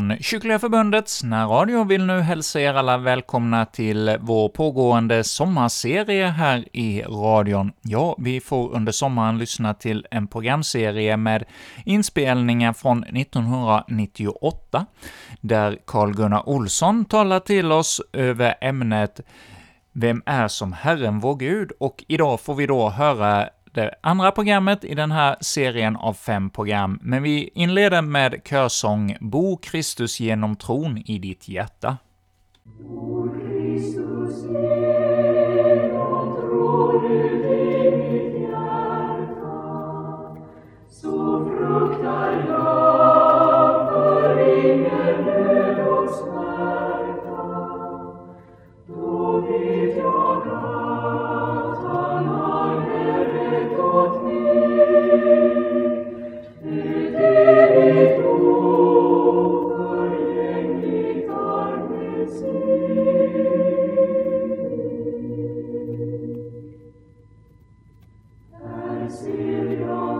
från Kyrkliga Förbundets närradio vill nu hälsa er alla välkomna till vår pågående sommarserie här i radion. Ja, vi får under sommaren lyssna till en programserie med inspelningar från 1998, där Carl-Gunnar Olsson talar till oss över ämnet ”Vem är som Herren vår Gud?” och idag får vi då höra det andra programmet i den här serien av fem program, men vi inleder med körsång ”Bo Kristus genom tron i ditt hjärta”. Bo Kristus Här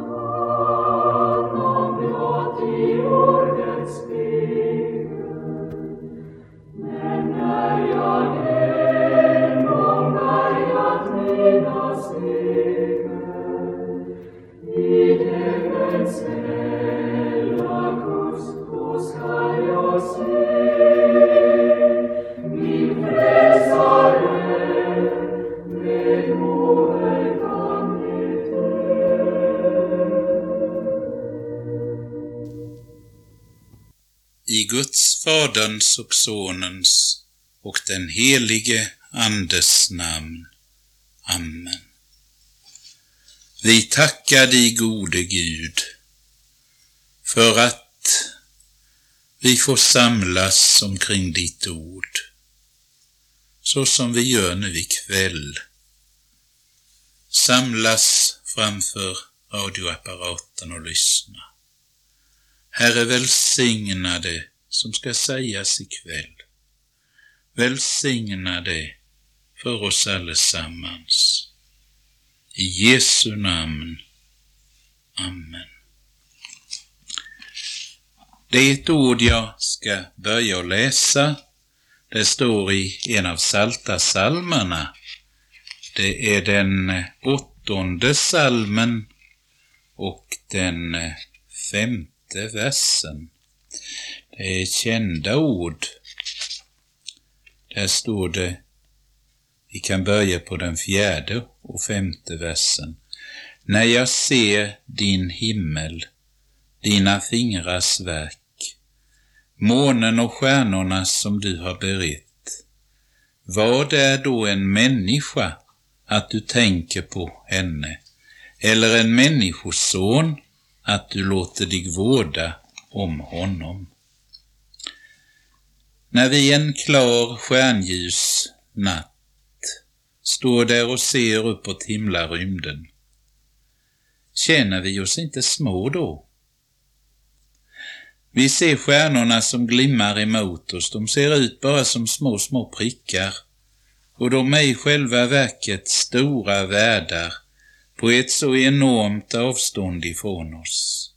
och Sonens och den helige Andes namn. Amen. Vi tackar dig gode Gud för att vi får samlas omkring ditt ord, så som vi gör nu ikväll. Samlas framför radioapparaten och lyssna. Herre, välsignade som ska sägas ikväll. Välsigna det för oss allesammans. I Jesu namn. Amen. Det är ett ord jag ska börja att läsa. Det står i en av salta salmerna. Det är den åttonde salmen och den femte versen. Det är kända ord. Där står det vi kan börja på den fjärde och femte versen. När jag ser din himmel, dina fingrars verk, månen och stjärnorna som du har berett, vad är då en människa att du tänker på henne, eller en människoson att du låter dig vårda om honom? När vi en klar stjärnljus natt står där och ser uppåt himlarymden. Känner vi oss inte små då? Vi ser stjärnorna som glimmar emot oss, de ser ut bara som små, små prickar och de är i själva verket stora världar på ett så enormt avstånd ifrån oss.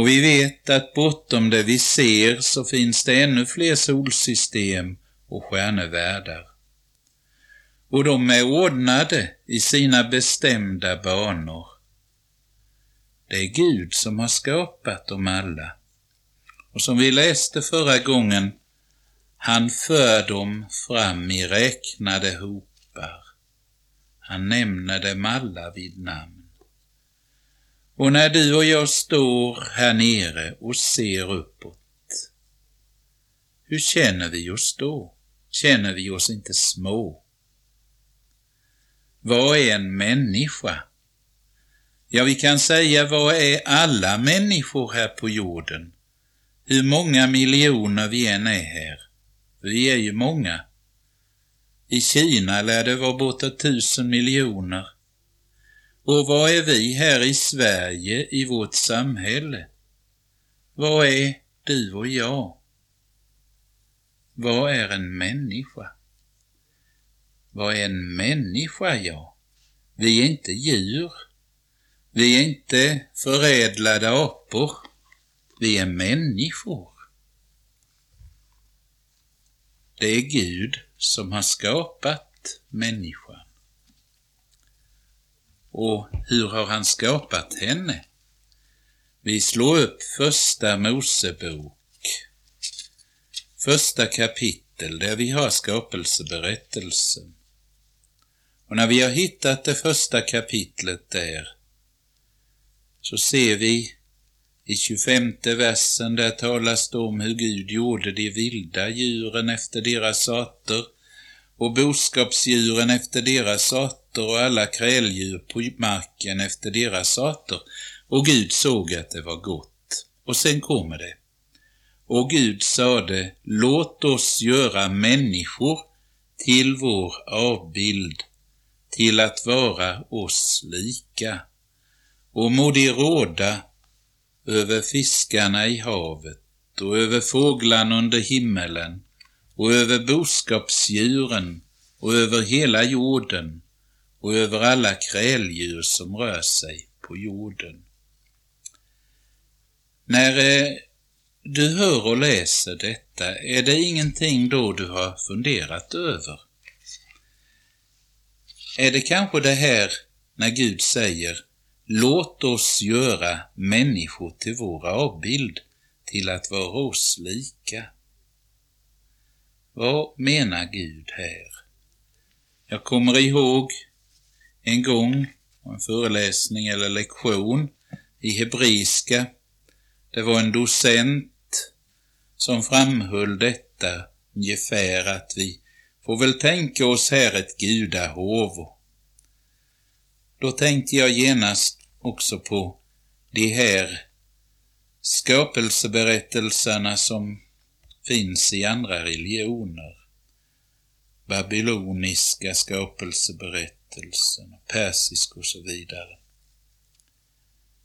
Och vi vet att bortom det vi ser så finns det ännu fler solsystem och stjärnevärldar och de är ordnade i sina bestämda banor. Det är Gud som har skapat dem alla. Och som vi läste förra gången, han för dem fram i räknade hopar. Han nämner dem alla vid namn. Och när du och jag står här nere och ser uppåt, hur känner vi oss då? Känner vi oss inte små? Vad är en människa? Ja, vi kan säga vad är alla människor här på jorden? Hur många miljoner vi än är här. Vi är ju många. I Kina lär det vara bortåt tusen miljoner. Och vad är vi här i Sverige i vårt samhälle? Vad är du och jag? Vad är en människa? Vad är en människa, ja? Vi är inte djur. Vi är inte förädlade apor. Vi är människor. Det är Gud som har skapat människan. Och hur har han skapat henne? Vi slår upp första Mosebok, första kapitel där vi har skapelseberättelsen. Och när vi har hittat det första kapitlet där så ser vi i 25 versen där talas det om hur Gud gjorde de vilda djuren efter deras arter och boskapsdjuren efter deras arter och alla kräldjur på marken efter deras arter. Och Gud såg att det var gott. Och sen kommer det. Och Gud sade, låt oss göra människor till vår avbild, till att vara oss lika. Och må de råda över fiskarna i havet och över fåglarna under himmelen och över boskapsdjuren och över hela jorden och över alla kräldjur som rör sig på jorden. När eh, du hör och läser detta, är det ingenting då du har funderat över? Är det kanske det här när Gud säger Låt oss göra människor till vår avbild, till att vara oss lika. Vad menar Gud här? Jag kommer ihåg en gång en föreläsning eller lektion i hebreiska. Det var en docent som framhöll detta ungefär att vi får väl tänka oss här ett gudahov. Då tänkte jag genast också på de här skapelseberättelserna som finns i andra religioner. Babyloniska skapelseberättelser berättelsen, persisk och så vidare.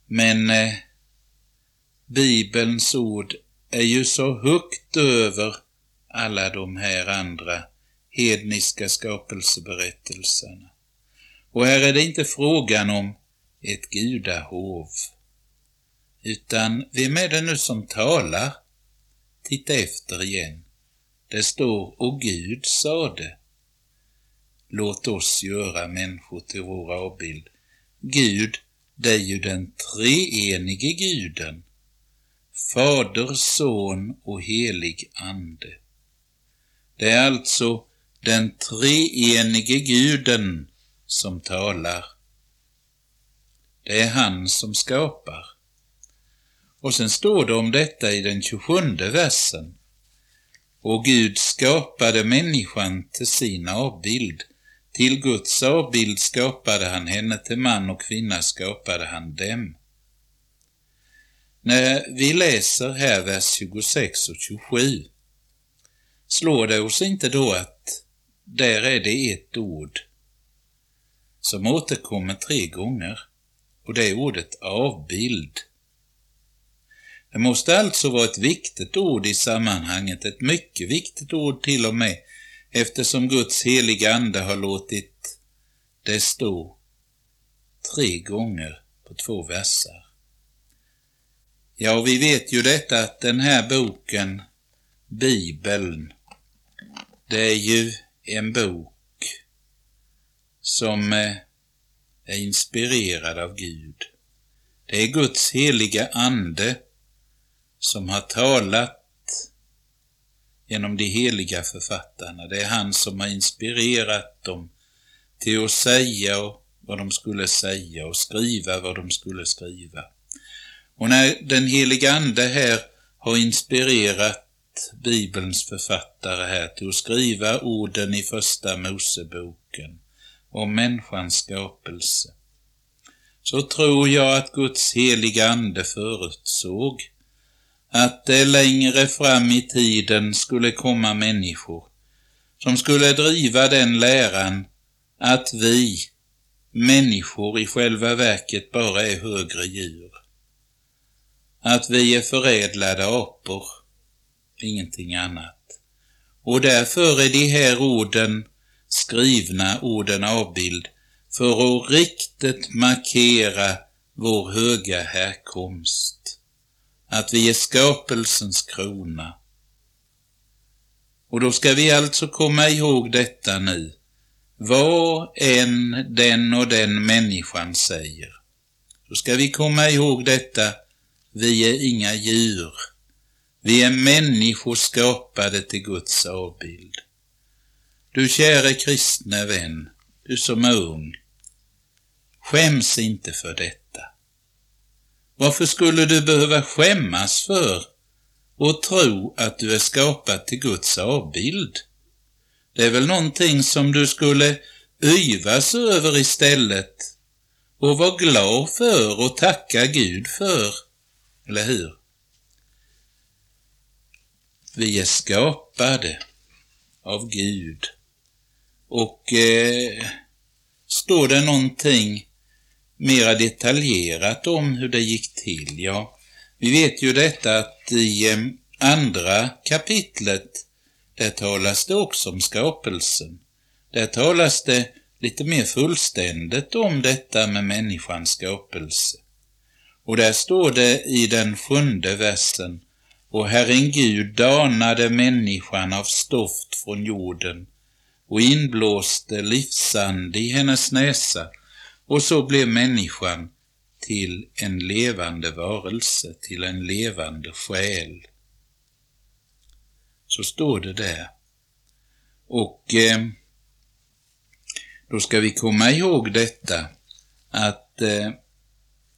Men eh, Bibelns ord är ju så högt över alla de här andra hedniska skapelseberättelserna. Och här är det inte frågan om ett gudahov. Utan vem är det nu som talar? Titta efter igen. Det står, och Gud sade. Låt oss göra människor till vår avbild. Gud, det är ju den treenige guden. Fader, Son och helig Ande. Det är alltså den treenige guden som talar. Det är han som skapar. Och sen står det om detta i den 27 versen. Och Gud skapade människan till sin avbild. Till Guds avbild skapade han henne, till man och kvinna skapade han dem. När vi läser här vers 26 och 27 slår det oss inte då att där är det ett ord som återkommer tre gånger och det är ordet avbild. Det måste alltså vara ett viktigt ord i sammanhanget, ett mycket viktigt ord till och med, eftersom Guds heliga Ande har låtit det stå tre gånger på två versar. Ja, vi vet ju detta att den här boken, Bibeln, det är ju en bok som eh, är inspirerad av Gud. Det är Guds heliga Ande som har talat genom de heliga författarna. Det är han som har inspirerat dem till att säga vad de skulle säga och skriva vad de skulle skriva. Och när den heliga Ande här har inspirerat Bibelns författare här till att skriva orden i Första Moseboken, om människans skapelse, så tror jag att Guds heliga Ande förutsåg att det längre fram i tiden skulle komma människor som skulle driva den läran att vi, människor, i själva verket bara är högre djur. Att vi är förädlade apor, ingenting annat. Och därför är de här orden skrivna orden avbild för att riktigt markera vår höga härkomst, att vi är skapelsens krona. Och då ska vi alltså komma ihåg detta nu. Vad än den och den människan säger, Då ska vi komma ihåg detta. Vi är inga djur. Vi är människor skapade till Guds avbild. Du käre kristne vän, du som är ung, skäms inte för detta. Varför skulle du behöva skämmas för och tro att du är skapad till Guds avbild? Det är väl någonting som du skulle yvas över istället och vara glad för och tacka Gud för, eller hur? Vi är skapade av Gud och eh, står det någonting mera detaljerat om hur det gick till? Ja, vi vet ju detta att i andra kapitlet där talas det också om skapelsen. Där talas det lite mer fullständigt om detta med människans skapelse. Och där står det i den sjunde versen och Herren Gud danade människan av stoft från jorden och inblåste livsand i hennes näsa och så blev människan till en levande varelse, till en levande själ. Så står det där. Och eh, då ska vi komma ihåg detta att eh,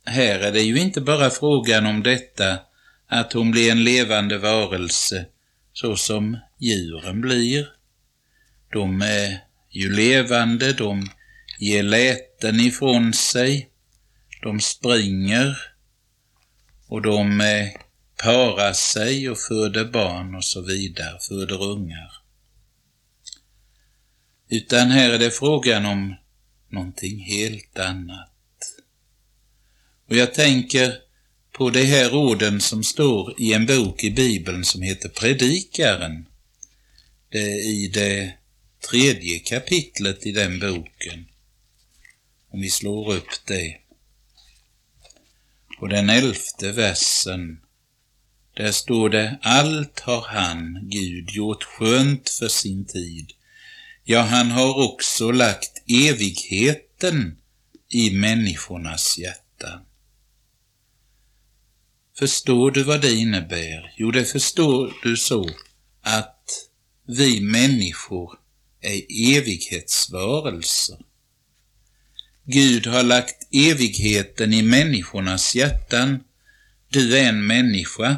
här är det ju inte bara frågan om detta att hon blir en levande varelse så som djuren blir. De är ju levande, de ger läten ifrån sig, de springer och de eh, parar sig och föder barn och så vidare, föder ungar. Utan här är det frågan om någonting helt annat. Och jag tänker på de här orden som står i en bok i Bibeln som heter Predikaren. Det är i det tredje kapitlet i den boken. Om vi slår upp det. Och den elfte versen, där står det Allt har han, Gud, gjort skönt för sin tid. Ja, han har också lagt evigheten i människornas hjärtan. Förstår du vad det innebär? Jo, det förstår du så att vi människor är evighetsvarelser. Gud har lagt evigheten i människornas hjärtan. Du är en människa,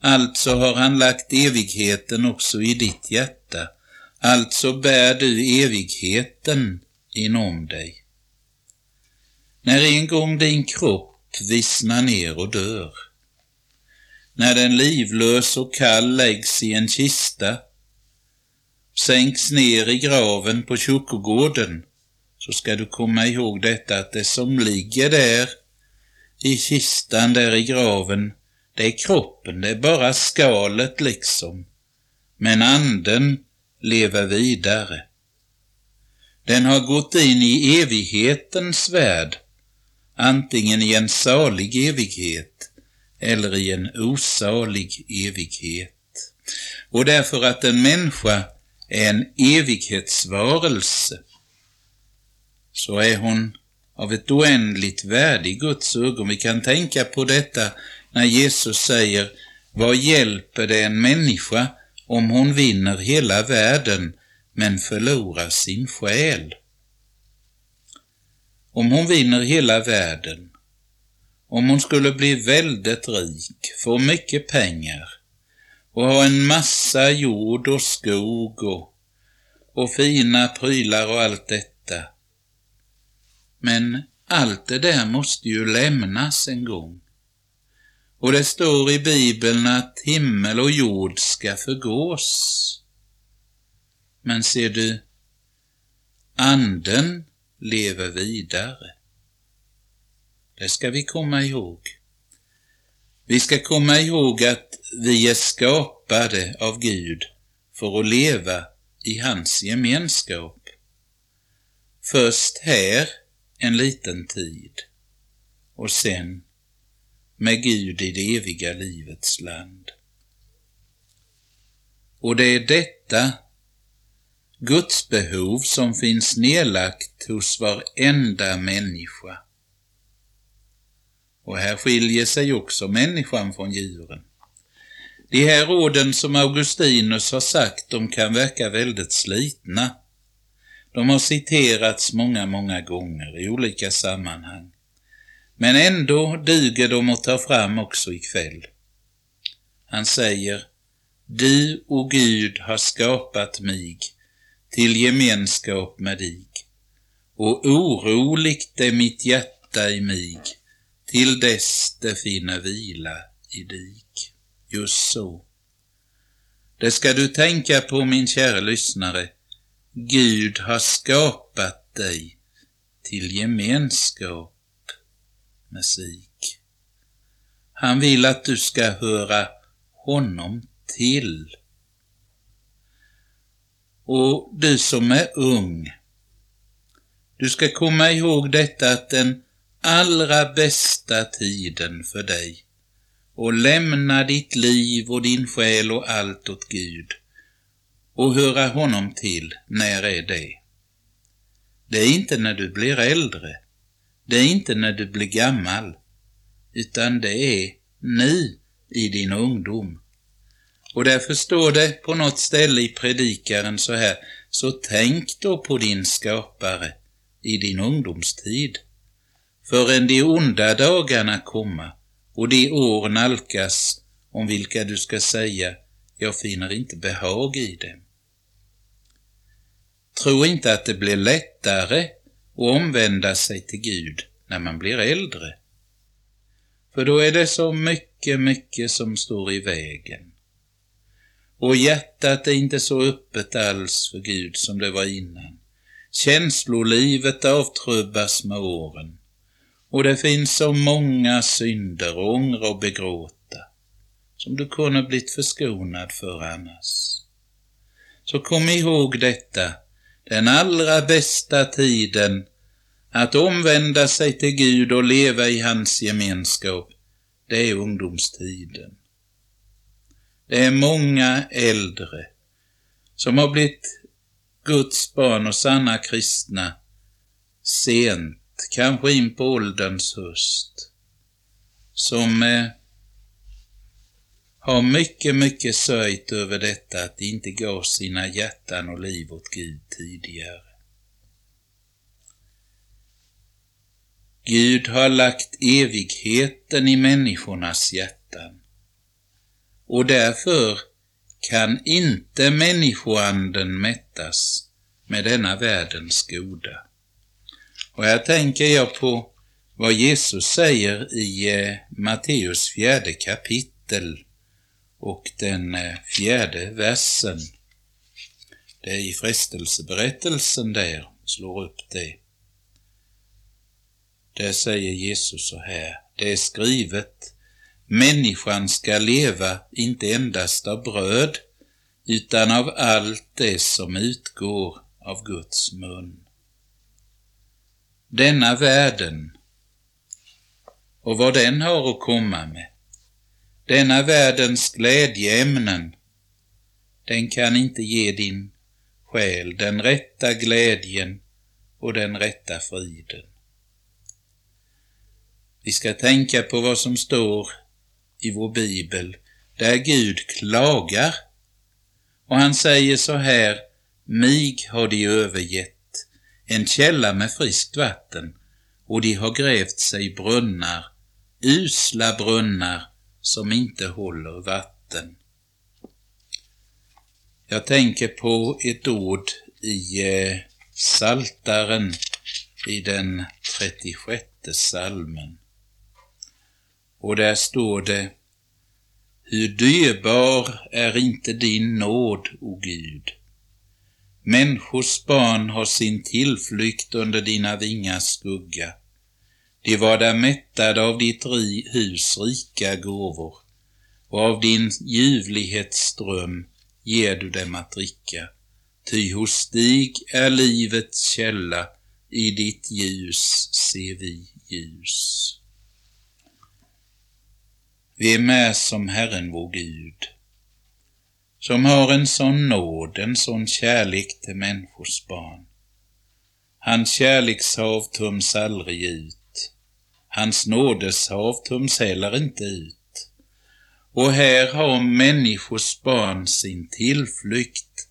alltså har han lagt evigheten också i ditt hjärta. Alltså bär du evigheten inom dig. När en gång din kropp vissnar ner och dör, när den livlös och kall läggs i en kista, sänks ner i graven på kyrkogården, så ska du komma ihåg detta att det som ligger där i kistan, där i graven, det är kroppen, det är bara skalet liksom. Men anden lever vidare. Den har gått in i evighetens värld, antingen i en salig evighet eller i en osalig evighet. Och därför att en människa är en evighetsvarelse, så är hon av ett oändligt värde i Guds ögon. Vi kan tänka på detta när Jesus säger, vad hjälper det en människa om hon vinner hela världen men förlorar sin själ? Om hon vinner hela världen, om hon skulle bli väldigt rik, få mycket pengar och ha en massa jord och skog och, och fina prylar och allt detta. Men allt det där måste ju lämnas en gång. Och det står i Bibeln att himmel och jord ska förgås. Men ser du, anden lever vidare. Det ska vi komma ihåg. Vi ska komma ihåg att vi är skapade av Gud för att leva i hans gemenskap. Först här en liten tid och sen med Gud i det eviga livets land. Och det är detta Guds behov som finns nedlagt hos varenda människa. Och här skiljer sig också människan från djuren. De här råden som Augustinus har sagt, de kan verka väldigt slitna. De har citerats många, många gånger i olika sammanhang. Men ändå duger de att ta fram också ikväll. Han säger, Du, o Gud, har skapat mig till gemenskap med dig, och oroligt är mitt hjärta i mig, till dess det finner vila i dig. Just så. Det ska du tänka på, min kära lyssnare. Gud har skapat dig till gemenskap musik. Han vill att du ska höra honom till. Och du som är ung, du ska komma ihåg detta att den allra bästa tiden för dig och lämna ditt liv och din själ och allt åt Gud och höra honom till, när är det? Det är inte när du blir äldre, det är inte när du blir gammal, utan det är nu i din ungdom. Och därför står det på något ställe i predikaren så här, så tänk då på din skapare i din ungdomstid, förrän de onda dagarna komma och de år nalkas om vilka du ska säga, jag finner inte behag i det. Tro inte att det blir lättare att omvända sig till Gud när man blir äldre. För då är det så mycket, mycket som står i vägen. Och hjärtat är inte så öppet alls för Gud som det var innan. Känslolivet avtrubbas med åren. Och det finns så många synder, ångra och begråt som du kunde blivit förskonad för annars. Så kom ihåg detta, den allra bästa tiden att omvända sig till Gud och leva i hans gemenskap, det är ungdomstiden. Det är många äldre som har blivit Guds barn och sanna kristna sent kanske in på ålderns höst, som eh, har mycket, mycket sörjt över detta att de inte gav sina hjärtan och liv åt Gud tidigare. Gud har lagt evigheten i människornas hjärtan och därför kan inte människoanden mättas med denna världens goda. Och här tänker jag på vad Jesus säger i eh, Matteus fjärde kapitel och den eh, fjärde versen. Det är i frestelseberättelsen där, slår upp det. Där säger Jesus så här, det är skrivet, människan ska leva inte endast av bröd, utan av allt det som utgår av Guds mun denna världen och vad den har att komma med. Denna världens glädjeämnen, den kan inte ge din själ den rätta glädjen och den rätta friden. Vi ska tänka på vad som står i vår bibel, där Gud klagar. Och han säger så här, mig har de övergett en källa med friskt vatten, och de har grävt sig brunnar, usla brunnar som inte håller vatten. Jag tänker på ett ord i eh, Saltaren i den 36 salmen. Och där står det Hur dyrbar är inte din nåd, o Gud, Människors barn har sin tillflykt under dina vingars skugga. De var där mättade av ditt hus rika gåvor, och av din ljuvlighetsström ger du dem att dricka. Ty hos dig är livets källa, i ditt ljus ser vi ljus. Vem är som Herren vår Gud, som har en sån nåd, en sån kärlek till människors barn. Hans kärlekshav töms aldrig ut. Hans nådeshav töms heller inte ut. Och här har människors barn sin tillflykt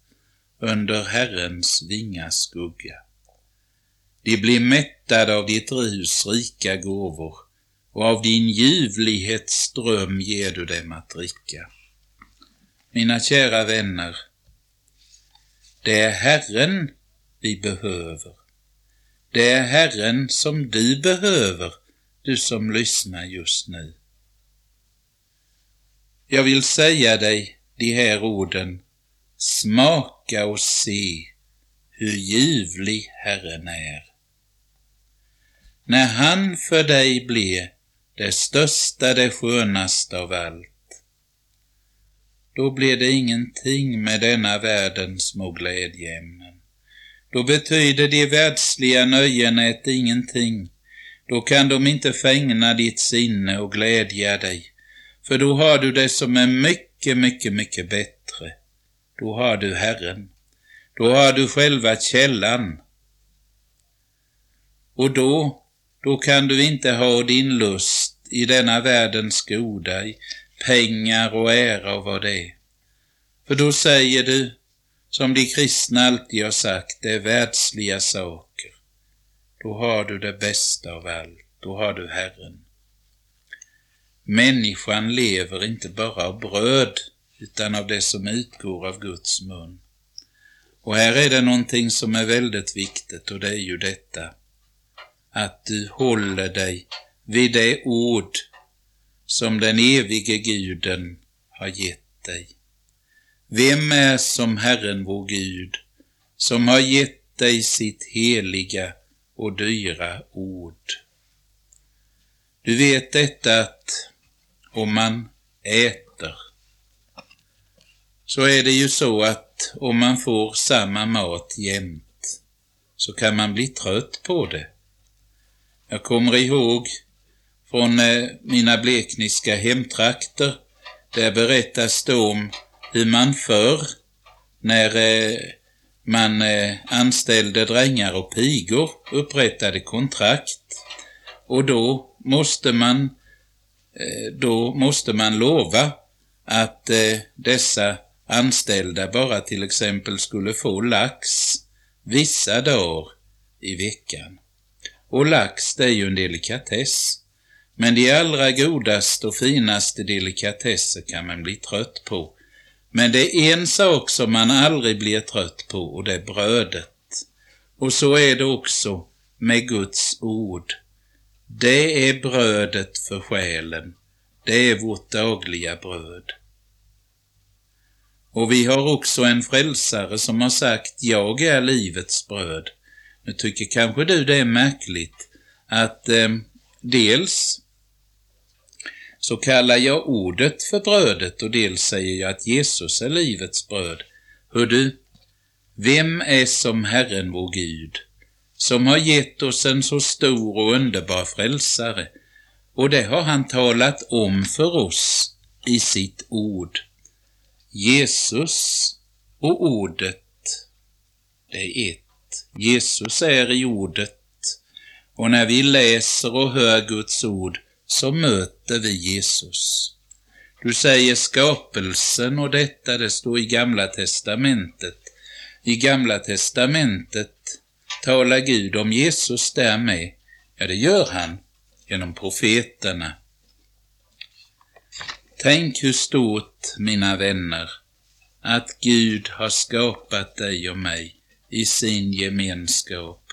under Herrens vingaskugga. De blir mättade av ditt rus rika gåvor och av din ljuvlighets ström ger du dem att dricka. Mina kära vänner, det är Herren vi behöver. Det är Herren som du behöver, du som lyssnar just nu. Jag vill säga dig de här orden, smaka och se hur ljuvlig Herren är. När han för dig blir det största, det skönaste av allt, då blir det ingenting med denna världens små glädjeämnen. Då betyder de världsliga nöjena ett ingenting. Då kan de inte fängna ditt sinne och glädja dig, för då har du det som är mycket, mycket, mycket bättre. Då har du Herren. Då har du själva källan. Och då, då kan du inte ha din lust i denna världens goda, i pengar och ära och vad det är. För då säger du, som de kristna alltid har sagt, det är världsliga saker. Då har du det bästa av allt, då har du Herren. Människan lever inte bara av bröd, utan av det som utgår av Guds mun. Och här är det någonting som är väldigt viktigt och det är ju detta att du håller dig vid det ord som den evige guden har gett dig. Vem är som Herren vår Gud, som har gett dig sitt heliga och dyra ord? Du vet detta att om man äter, så är det ju så att om man får samma mat jämt, så kan man bli trött på det. Jag kommer ihåg från eh, mina blekniska hemtrakter. Där berättas det om hur man förr, när eh, man eh, anställde drängar och pigor, upprättade kontrakt och då måste man, eh, då måste man lova att eh, dessa anställda bara till exempel skulle få lax vissa dagar i veckan. Och lax, det är ju en delikatess. Men de allra godaste och finaste delikatesser kan man bli trött på. Men det är en sak som man aldrig blir trött på och det är brödet. Och så är det också med Guds ord. Det är brödet för själen. Det är vårt dagliga bröd. Och vi har också en frälsare som har sagt, jag är livets bröd. Nu tycker kanske du det är märkligt att eh, dels så kallar jag ordet för brödet och dels säger jag att Jesus är livets bröd. Hör du, vem är som Herren vår Gud, som har gett oss en så stor och underbar frälsare, och det har han talat om för oss i sitt ord. Jesus och ordet, det är ett. Jesus är i ordet, och när vi läser och hör Guds ord så möter vi Jesus. Du säger skapelsen och detta, det står i Gamla testamentet. I Gamla testamentet talar Gud om Jesus därmed. Ja, det gör han genom profeterna. Tänk hur stort, mina vänner, att Gud har skapat dig och mig i sin gemenskap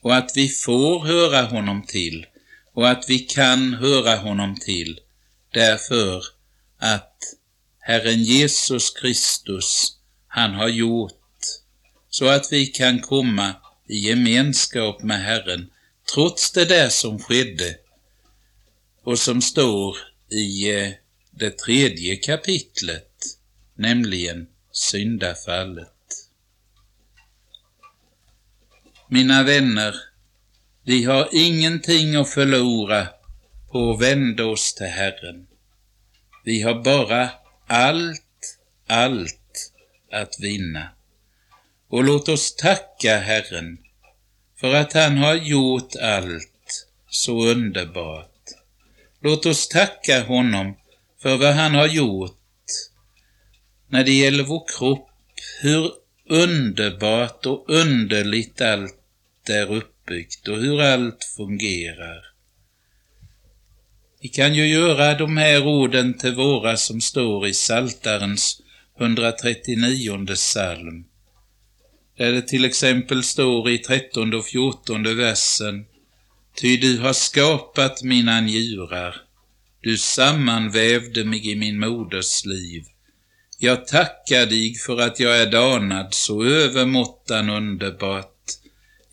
och att vi får höra honom till och att vi kan höra honom till därför att Herren Jesus Kristus, han har gjort så att vi kan komma i gemenskap med Herren trots det där som skedde och som står i eh, det tredje kapitlet, nämligen syndafallet. Mina vänner, vi har ingenting att förlora på att vända oss till Herren. Vi har bara allt, allt att vinna. Och låt oss tacka Herren för att han har gjort allt så underbart. Låt oss tacka honom för vad han har gjort när det gäller vår kropp, hur underbart och underligt allt är uppbyggt och hur allt fungerar. Vi kan ju göra de här orden till våra som står i Saltarens 139 psalm, där det till exempel står i 13 och 14 versen Ty du har skapat mina njurar, du sammanvävde mig i min moders liv. Jag tackar dig för att jag är danad så övermåttan underbart.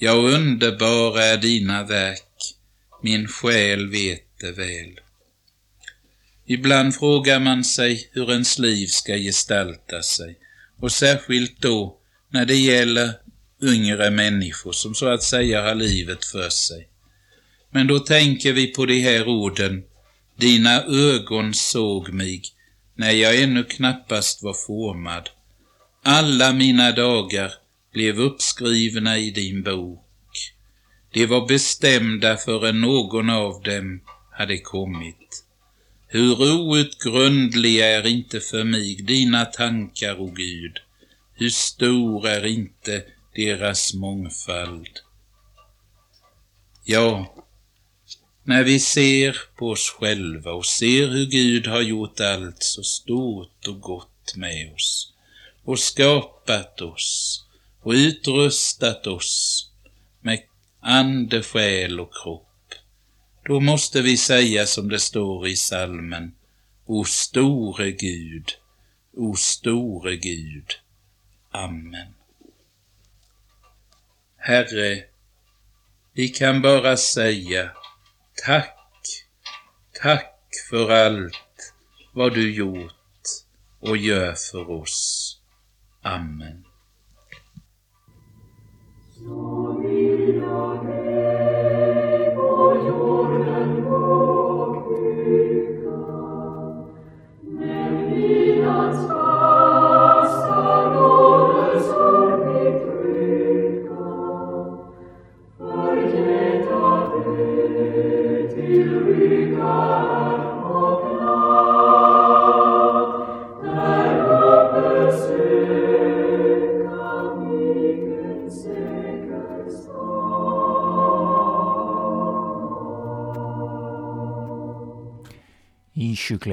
Ja, underbara är dina verk, min själ vet det väl. Ibland frågar man sig hur ens liv ska gestalta sig, och särskilt då när det gäller yngre människor som så att säga har livet för sig. Men då tänker vi på de här orden, dina ögon såg mig när jag ännu knappast var formad. Alla mina dagar blev uppskrivna i din bok. De var bestämda förrän någon av dem hade kommit. Hur outgrundliga är inte för mig dina tankar, o Gud, hur stor är inte deras mångfald. Ja, när vi ser på oss själva och ser hur Gud har gjort allt så stort och gott med oss och skapat oss och utrustat oss med ande, själ och kropp, då måste vi säga som det står i salmen, O store Gud, O store Gud. Amen. Herre, vi kan bara säga Tack, tack för allt vad du gjort och gör för oss. Amen. Holy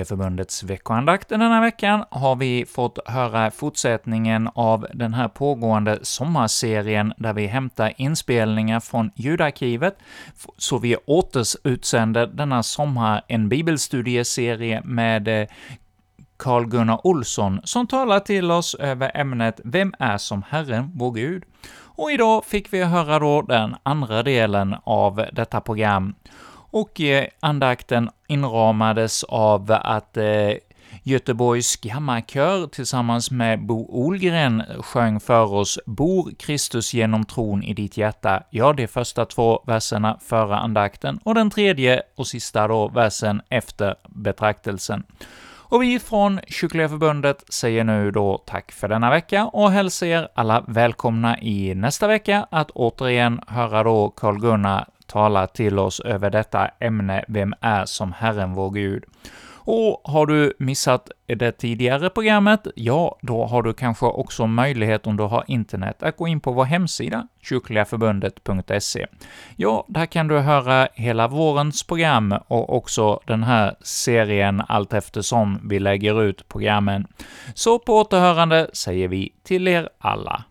Kyrkliga veckoandakt den här veckan har vi fått höra fortsättningen av den här pågående sommarserien där vi hämtar inspelningar från ljudarkivet, så vi återutsänder denna sommar en bibelstudieserie med eh, Carl Gunnar Olsson, som talar till oss över ämnet ”Vem är som Herren, vår Gud?” Och idag fick vi höra då den andra delen av detta program och eh, andakten inramades av att eh, Göteborgs gammakör tillsammans med Bo Olgren sjöng för oss ”Bor Kristus genom tron i ditt hjärta”, ja, de första två verserna före andakten, och den tredje och sista då versen efter betraktelsen. Och vi från Kyrkliga Förbundet säger nu då tack för denna vecka och hälsar er alla välkomna i nästa vecka att återigen höra då Karl-Gunnar tala till oss över detta ämne ”Vem är som Herren vår Gud?” Och har du missat det tidigare programmet, ja, då har du kanske också möjlighet om du har internet att gå in på vår hemsida, kyrkligaförbundet.se. Ja, där kan du höra hela vårens program och också den här serien allt eftersom vi lägger ut programmen. Så på återhörande säger vi till er alla.